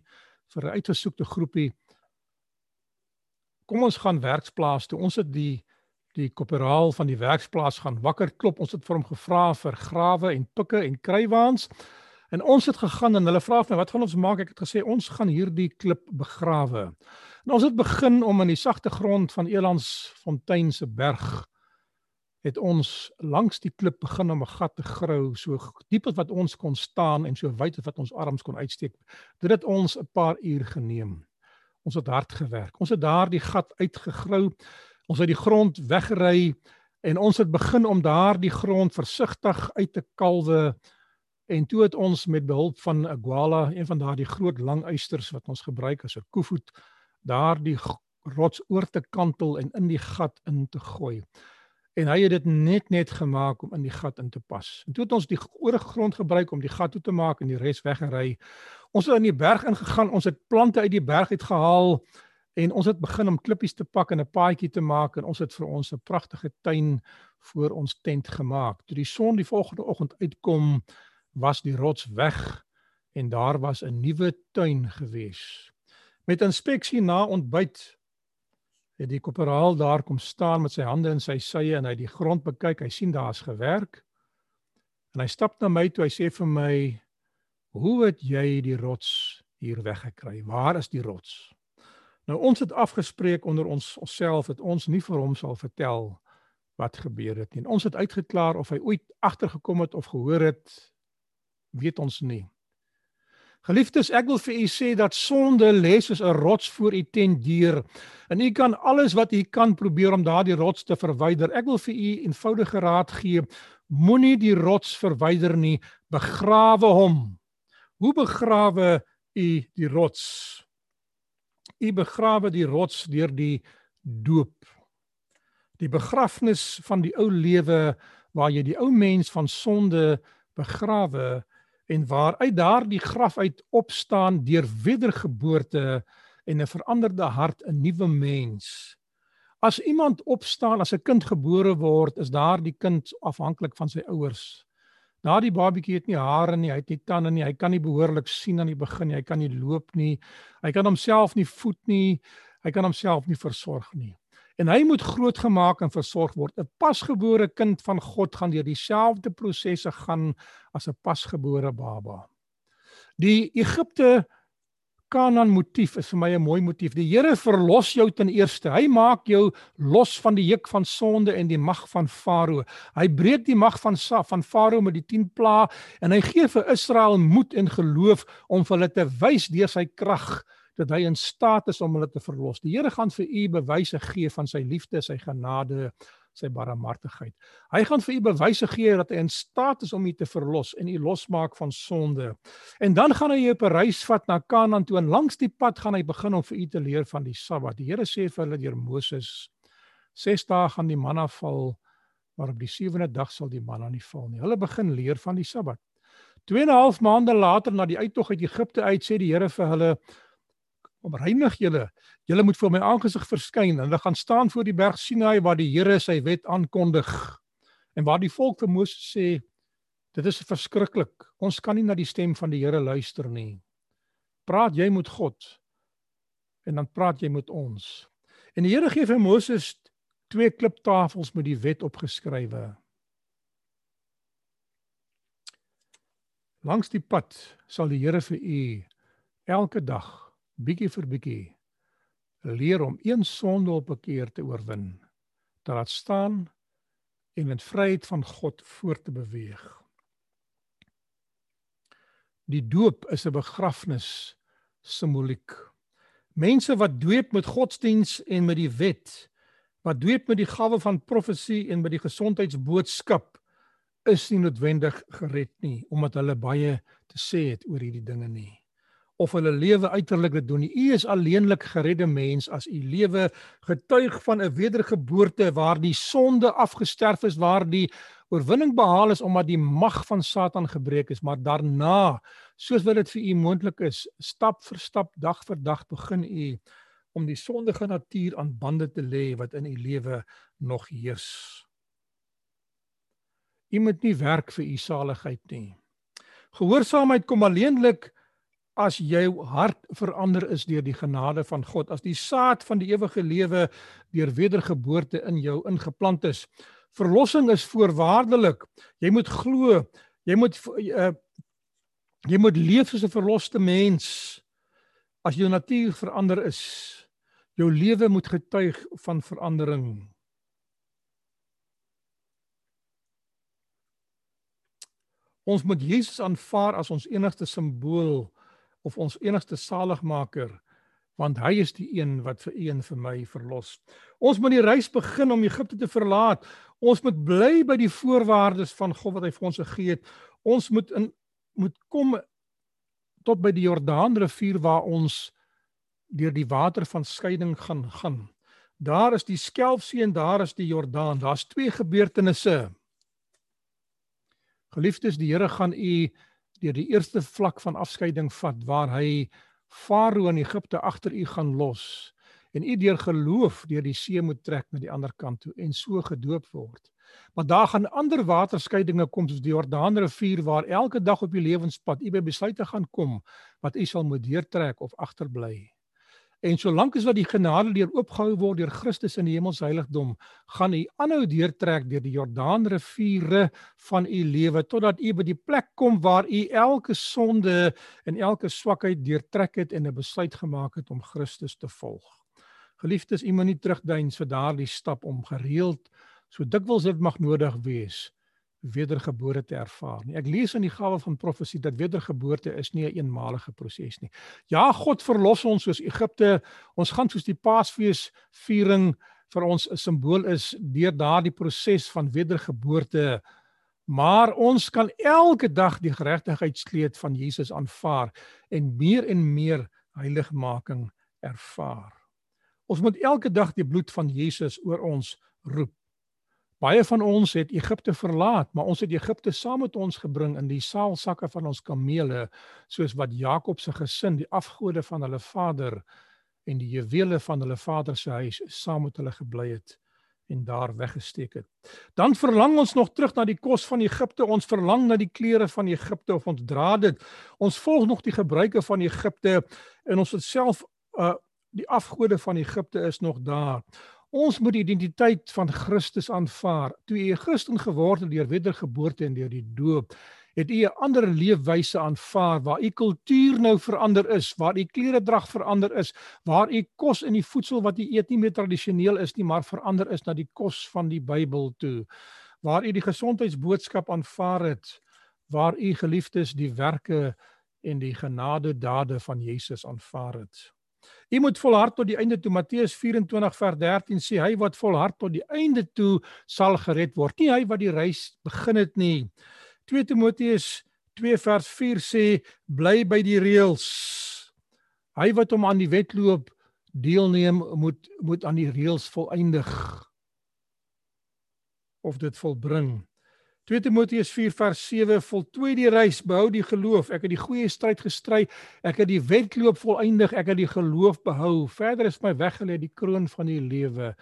Speaker 1: vir 'n uitgesoekte groepie Kom ons gaan werksplaas toe. Ons het die die koperaal van die werksplaas gaan wakker klop. Ons het vir hom gevra vir grawe en pikke en kruiwaans. En ons het gegaan en hulle vra vir my, "Wat gaan ons maak?" Ek het gesê, "Ons gaan hierdie klip begrawe." En ons het begin om in die sagte grond van Elandsfontein se berg het ons langs die klip begin om 'n gat te grou so diep as wat ons kon staan en so wyd as wat ons arms kon uitsteek. Dit het ons 'n paar uur geneem. Ons het hard gewerk. Ons het daardie gat uitgegrou Ons het die grond weggery en ons het begin om daardie grond versigtig uit te kalwe en toe het ons met behulp van 'n guala, een van daardie groot lang uisters wat ons gebruik as 'n koevoet, daardie rots oor te kantel en in die gat in te gooi. En hy het dit net net gemaak om in die gat in te pas. En toe het ons die oorgrond gebruik om die gat toe te maak en die res weggery. Ons het in die berg ingegaan, ons het plante uit die berg uit gehaal En ons het begin om klippies te pak en 'n paadjie te maak en ons het vir ons 'n pragtige tuin voor ons tent gemaak. Toe die son die volgende oggend uitkom, was die rots weg en daar was 'n nuwe tuin gewees. Met inspeksie na ontbyt het die korporaal daar kom staan met sy hande in sy sye en hy die grond bekyk. Hy sien daar's gewerk. En hy stap na my toe. Hy sê vir my: "Hoe het jy die rots hier weggekry? Waar is die rots?" Nou ons het afgespreek onder ons onsself dat ons nie vir hom sal vertel wat gebeur het nie. En ons het uitgeklaar of hy ooit agtergekom het of gehoor het, weet ons nie. Geliefdes, ek wil vir u sê dat sonde lê soos 'n rots voor u tent deur en u kan alles wat u kan probeer om daardie rots te verwyder. Ek wil vir u eenvoudige raad gee: moenie die rots verwyder nie, begrawe hom. Hoe begrawe u die rots? U begrawe die rots deur die doop. Die begrafnis van die ou lewe waar jy die ou mens van sonde begrawe en waar uit daardie graf uit opstaan deur wedergeboorte en 'n veranderde hart, 'n nuwe mens. As iemand opstaan as 'n kind gebore word, is daardie kind afhanklik van sy ouers. Daardie babatjie het nie hare nie, hy het nie tande nie, hy kan nie behoorlik sien aan die begin nie, hy kan nie loop nie. Hy kan homself nie voed nie. Hy kan homself nie versorg nie. En hy moet grootgemaak en versorg word. 'n Pasgebore kind van God gaan deur dieselfde prosesse gaan as 'n pasgebore baba. Die Egipte Kanaan motief is vir my 'n mooi motief. Die Here verlos jou ten eerste. Hy maak jou los van die juk van sonde en die mag van Farao. Hy breek die mag van van Farao met die 10 plaae en hy gee vir Israel moed en geloof om vir hulle te wys deur sy krag dat hy in staat is om hulle te verlos. Die Here gaan vir u bewyse gee van sy liefde, sy genade, sy barmhartigheid. Hy gaan vir u bewyse gee dat hy in staat is om u te verlos en u losmaak van sonde. En dan gaan hy jou op 'n reis vat na Kanaan toe en langs die pad gaan hy begin om vir u te leer van die Sabbat. Die Here sê vir hulle deur Moses: "Ses dae gaan die manna val, maar op die sewende dag sal die manna nie val nie." Hulle begin leer van die Sabbat. 2 en 'n half maande later na die uittog uit Egipte uit sê die Here vir hulle: om reinig julle. Julle moet voor my aangesig verskyn en hulle gaan staan voor die berg Sinai waar die Here sy wet aankondig. En waar die volk vir Moses sê dit is verskriklik. Ons kan nie na die stem van die Here luister nie. Praat jy met God en dan praat jy met ons. En die Here gee vir Moses twee kliptafels met die wet opgeskrywe. Langs die pad sal die Here vir u elke dag bietjie vir bietjie leer om een sonde op 'n keer te oorwin. Dat laat staan en in vryheid van God voort te beweeg. Die doop is 'n begrafnis simboliek. Mense wat doop met godsdiens en met die wet, wat doop met die gawe van profesie en met die gesondheidsboodskap, is nie noodwendig gered nie omdat hulle baie te sê het oor hierdie dinge nie of hulle lewe uiterlik dit doen nie. U is alleenlik geredde mens as u lewe getuig van 'n wedergeboorte waar die sonde afgesterf is, waar die oorwinning behaal is omdat die mag van Satan gebreek is, maar daarna, soos wat dit vir u moontlik is, stap vir stap, dag vir dag begin u om die sondige natuur aan bande te lê wat in u lewe nog heers. U moet nie werk vir u saligheid nie. Gehoorsaamheid kom alleenlik as jou hart verander is deur die genade van God, as die saad van die ewige lewe deur wedergeboorte in jou ingeplant is. Verlossing is voorwaardelik. Jy moet glo, jy moet uh, jy moet leef soos 'n verloste mens. As jou natuur verander is, jou lewe moet getuig van verandering. Ons moet Jesus aanvaar as ons enigste simbool of ons enigste saligmaker want hy is die een wat vir u en vir my verlos. Ons moet die reis begin om Egipte te verlaat. Ons moet bly by die voorwaardes van God wat hy vir ons gegee het. Ons moet in moet kom tot by die Jordaanrivier waar ons deur die water van skeiding gaan gaan. Daar is die Skelfsee en daar is die Jordaan. Daar's twee gebeurtenisse. Geliefdes, die Here gaan u deur die eerste vlak van afskeiding vat waar hy Farao in Egipte agter u gaan los en u deur geloof deur die see moet trek na die ander kant toe en so gedoop word. Maar daar gaan ander waterskeidinge kom soos die Jordaanrivier waar elke dag op u lewenspad u by besluite gaan kom wat u sal moet deurtrek of agterbly. En solank as wat die genade deur oopgehou word deur Christus in die hemelse heiligdom, gaan u aanhou deurtrek deur die Jordaanriviere van u lewe totdat u by die plek kom waar u elke sonde en elke swakheid deurtrek het en 'n besluit gemaak het om Christus te volg. Geliefdes, u moet nie terugdeins vir daardie stap om gereeld so dikwels dit mag nodig wees wedergebore te ervaar nie. Ek lees in die gawe van profesie dat wedergeboorte is nie 'n een eenmalige proses nie. Ja, God verlos ons soos Egipte. Ons gaan soos die Paasfees viering vir ons 'n simbool is deur daardie proses van wedergeboorte. Maar ons kan elke dag die geregtigheidskleed van Jesus aanvaar en meer en meer heiligmaking ervaar. Ons moet elke dag die bloed van Jesus oor ons roep. Baie van ons het Egipte verlaat, maar ons het Egipte saam met ons gebring in die saalsakke van ons kamele, soos wat Jakob se gesin die afgode van hulle vader en die juwele van hulle vader se huis saam met hulle gebly het en daar weggesteek het. Dan verlang ons nog terug na die kos van Egipte, ons verlang na die klere van Egipte of ons dra dit. Ons volg nog die gebruike van Egipte en ons self uh die afgode van Egipte is nog daar. Ons moet die identiteit van Christus aanvaar. Toe u 'n Christen geword het deur wedergeboorte en deur die doop, het u 'n ander leefwyse aanvaar waar u kultuur nou verander is, waar u kleredrag verander is, waar u kos en die voedsel wat u eet nie meer tradisioneel is nie, maar verander is na die kos van die Bybel toe. Waar u die gesondheidsboodskap aanvaar het, waar u geliefdes die werke en die genade dade van Jesus aanvaar het. U moet volhard tot die einde toe. Matteus 24 vers 13 sê hy wat volhard tot die einde toe sal gered word. Nie hy wat die reis begin het nie. 2 Timoteus 2 vers 4 sê bly by die reëls. Hy wat hom aan die wedloop deelneem moet moet aan die reëls volëindig of dit volbring. 2 Timoteus 4 vers 7 voltooi die reis, behou die geloof. Ek het die goeie stryd gestry. Ek het die wedloop volëindig. Ek het die geloof behou. Verder is my weggelê die kroon van die lewe.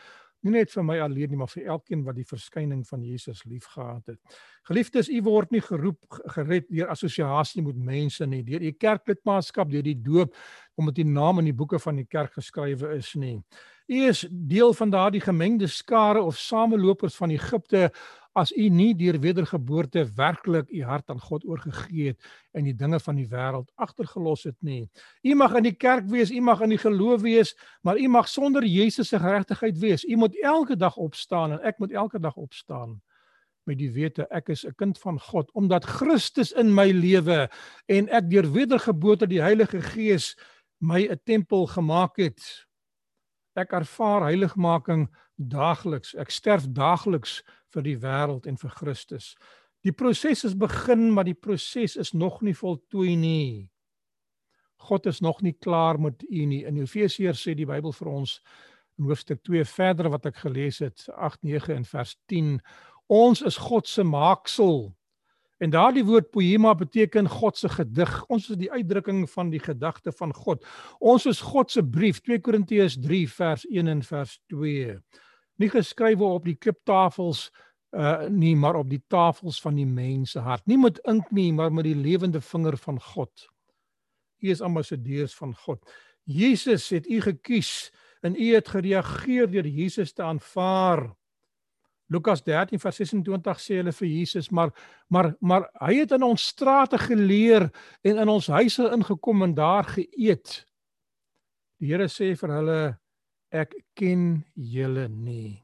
Speaker 1: Nie net vir my alleen nie, maar vir elkeen wat die verskyning van Jesus liefgehad het. Geliefdes, u word nie geroep gered deur assosiasie met mense nie, deur u kerklidmaatskap, deur die doop omdat u naam in die boeke van die kerk geskrywe is nie. U is deel van daardie gemengde skare of samelopers van Egipte as u nie deur wedergeboorte werklik u hart aan God oorgegee het en die dinge van die wêreld agtergelos het nie. U mag in die kerk wees, u mag in die geloof wees, maar u mag sonder Jesus se geregtigheid wees. U moet elke dag opstaan en ek moet elke dag opstaan met die wete ek is 'n kind van God omdat Christus in my lewe en ek deur wedergeboorte die Heilige Gees my 'n tempel gemaak het. Ek ervaar heiligmaking daagliks. Ek sterf daagliks vir die wêreld en vir Christus. Die proses is begin, maar die proses is nog nie voltooi nie. God is nog nie klaar met u nie. In Efesiërs sê die Bybel vir ons in hoofstuk 2 verder wat ek gelees het, 8, 9 en vers 10, ons is God se maaksel. En daardie woord poema beteken God se gedig. Ons is die uitdrukking van die gedagte van God. Ons is God se brief, 2 Korintiërs 3 vers 1 en vers 2 nie geskrywe op die kliptafels uh nie maar op die tafels van die mense hart. Nie met ink nie maar met die lewende vinger van God. U is ambassadeurs van God. Jesus het u gekies en u het gereageer deur Jesus te aanvaar. Lukas 13 vers 26 sê hulle vir Jesus maar maar maar hy het in ons strate geleer en in ons huise ingekom en daar geëet. Die Here sê vir hulle ek ken julle nie.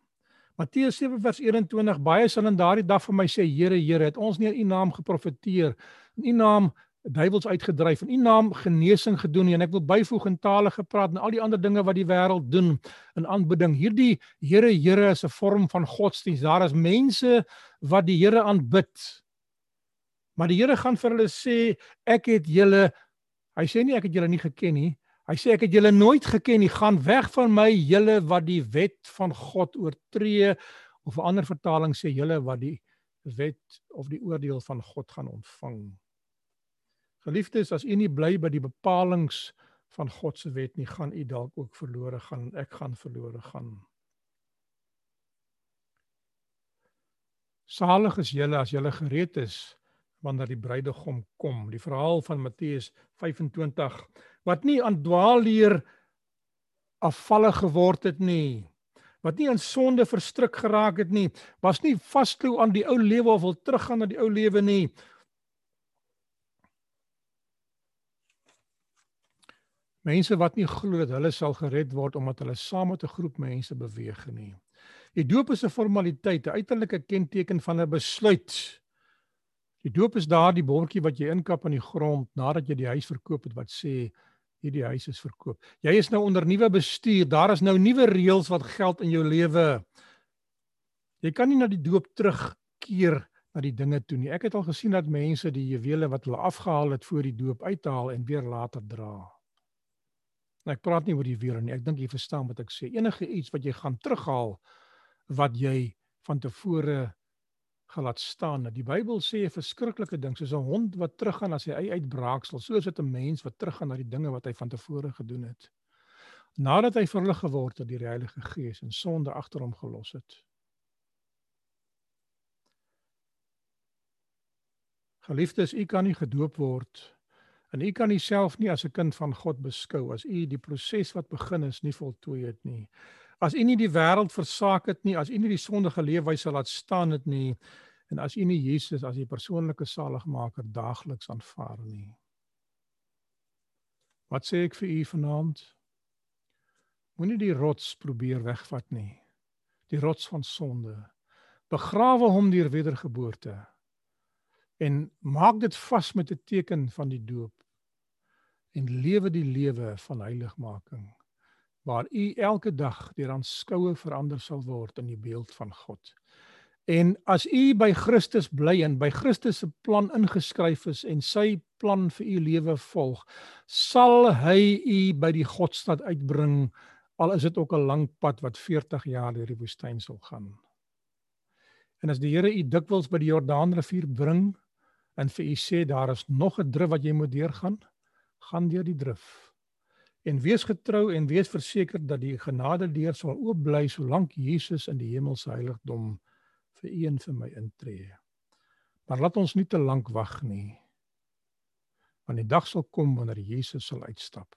Speaker 1: Matteus 7 vers 21 baie sal in daardie dag vir my sê Here Here het ons nie in u naam geprofeteer in u naam duiwels uitgedryf in u naam genesing gedoen nie en ek wil byvoeg in tale gepraat en al die ander dinge wat die wêreld doen in aanbidding. Hierdie Here Here is 'n vorm van godsdienst. Daar is mense wat die Here aanbid. Maar die Here gaan vir hulle sê ek het julle hy sê nie ek het julle nie geken nie Hy sê ek het julle nooit geken nie, gaan weg van my julle wat die wet van God oortree of 'n ander vertaling sê julle wat die wet of die oordeel van God gaan ontvang. Geliefdes, as u nie bly by die bepalinge van God se wet nie, gaan u dalk ook verlore gaan, ek gaan verlore gaan. Salig is julle as julle gereed is wanneer die bruidegom kom. Die verhaal van Matteus 25 wat nie aan dwaalleer afvallig geword het nie. Wat nie in sonde verstrik geraak het nie, was nie vasklou aan die ou lewe of wil teruggaan na die ou lewe nie. Mense wat nie glo dat hulle sal gered word omdat hulle saam met 'n groep mense beweeg nie. Die doop is 'n formaliteit, 'n uiterlike kenteken van 'n besluit. Die doop is daardie bordjie wat jy inkap in die grond nadat jy die huis verkoop het wat sê hierdie huis is verkoop. Jy is nou onder nuwe bestuur. Daar is nou nuwe reëls wat geld in jou lewe. Jy kan nie na die doop terugkeer na die dinge toe nie. Ek het al gesien dat mense die juwele wat hulle afgehaal het voor die doop uithaal en weer later dra. Nou ek praat nie oor die weer nie. Ek dink jy verstaan wat ek sê. Enige iets wat jy gaan terughaal wat jy van tevore gelaat staan. Die Bybel sê 'n verskriklike ding, soos 'n hond wat teruggaan as hy uit uitbraaksel, so is dit 'n mens wat teruggaan na die dinge wat hy van tevore gedoen het. Nadat hy verlig geword het deur die Heilige Gees en sonde agter hom gelos het. Geliefdes, u kan nie gedoop word En u kan uself nie as 'n kind van God beskou as u die proses wat begin is nie voltooi het nie. As u nie die wêreld versaak het nie, as u nie die sondige leefwyse laat staan het nie en as u nie Jesus as u persoonlike saligmaker daagliks aanvaar nie. Wat sê ek vir u vanaand? Moenie die rots probeer wegvat nie. Die rots van sonde. Begrawe hom deur wedergeboorte en maak dit vas met 'n teken van die doop en lewe die lewe van heiligmaking waar u elke dag deur aanskoue verander sal word in die beeld van God. En as u by Christus bly en by Christus se plan ingeskryf is en sy plan vir u lewe volg, sal hy u by die Godstad uitbring al is dit ook 'n lang pad wat 40 jaar deur die woestyn sal gaan. En as die Here u dikwels by die Jordaanrivier bring en vir u sê daar is nog 'n drif wat jy moet deurgaan, gaan deur die drif. En wees getrou en wees verseker dat die genade deur sal oop bly solank Jesus in die hemelse heiligdom vir u en vir my intree. Maar laat ons nie te lank wag nie. Want die dag sal kom wanneer Jesus sal uitstap.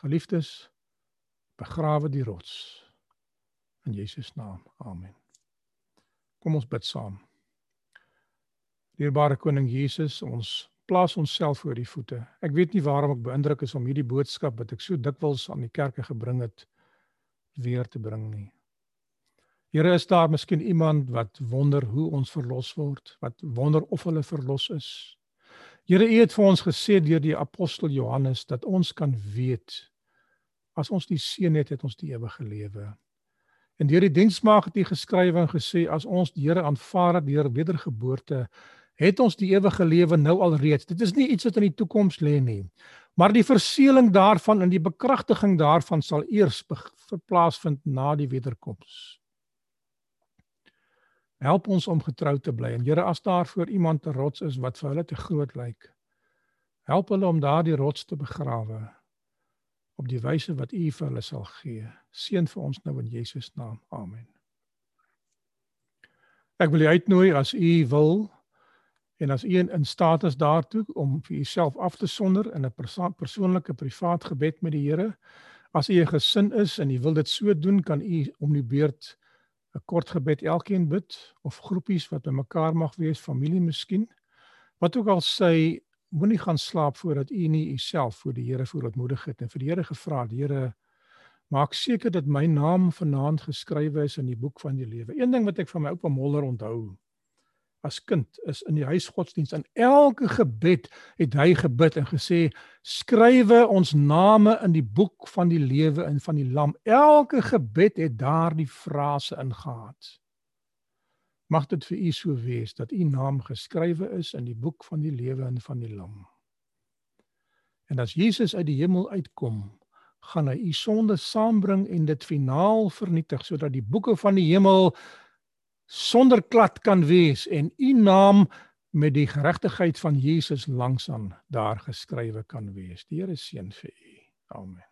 Speaker 1: Geliefdes, begrawe die rots in Jesus naam. Amen. Kom ons bid saam. Dierbare koning Jesus, ons plaas onsself voor u voete. Ek weet nie waarom ek beïndruk is om hierdie boodskap wat ek so dikwels aan die kerke gebring het weer te bring nie. Here, is daar miskien iemand wat wonder hoe ons verlos word, wat wonder of hulle verlos is? Here, u het vir ons gesê deur die apostel Johannes dat ons kan weet as ons die seën het, het ons die ewige lewe. En deur die diensmaag het u geskrywe en gesê as ons die Here aanvaar deur wedergeboorte het ons die ewige lewe nou al reeds. Dit is nie iets wat in die toekoms lê nie. Maar die verseeling daarvan en die bekragtiging daarvan sal eers verplaasvind na die wederkoms. Help ons om getrou te bly. En Here, as daar voor iemand 'n rots is wat vir hulle te groot lyk, help hulle om daardie rots te begrawe op die wyse wat U vir hulle sal gee. Seën vir ons nou in Jesus naam. Amen. Ek wil u uitnooi as u wil En as u in staat is daartoe om vir uself af te sonder in 'n perso persoonlike privaat gebed met die Here, as u 'n gesin is en u wil dit so doen, kan u om die beurt 'n kort gebed elkeen bid of groepies wat bymekaar mag wees, familie miskien. Wat ook al sê, moenie gaan slaap voordat u nie u self voor die Here verootmoedig het en vir die Here gevra, die Here maak seker dat my naam vanaand geskrywe is in die boek van die lewe. Een ding wat ek van my oupa Moller onthou, as kind is in die huisgodsdiens en elke gebed het hy gebid en gesê skrywe ons name in die boek van die lewe en van die lam. Elke gebed het daardie frase ingehaat. Mag dit vir u so wees dat u naam geskrywe is in die boek van die lewe en van die lam. En as Jesus uit die hemel uitkom gaan hy u sonde saambring en dit finaal vernietig sodat die boeke van die hemel sonder klad kan wees en u naam met die geregtigheid van Jesus langsaan daar geskrywe kan wees. Die Here seën vir u. Amen.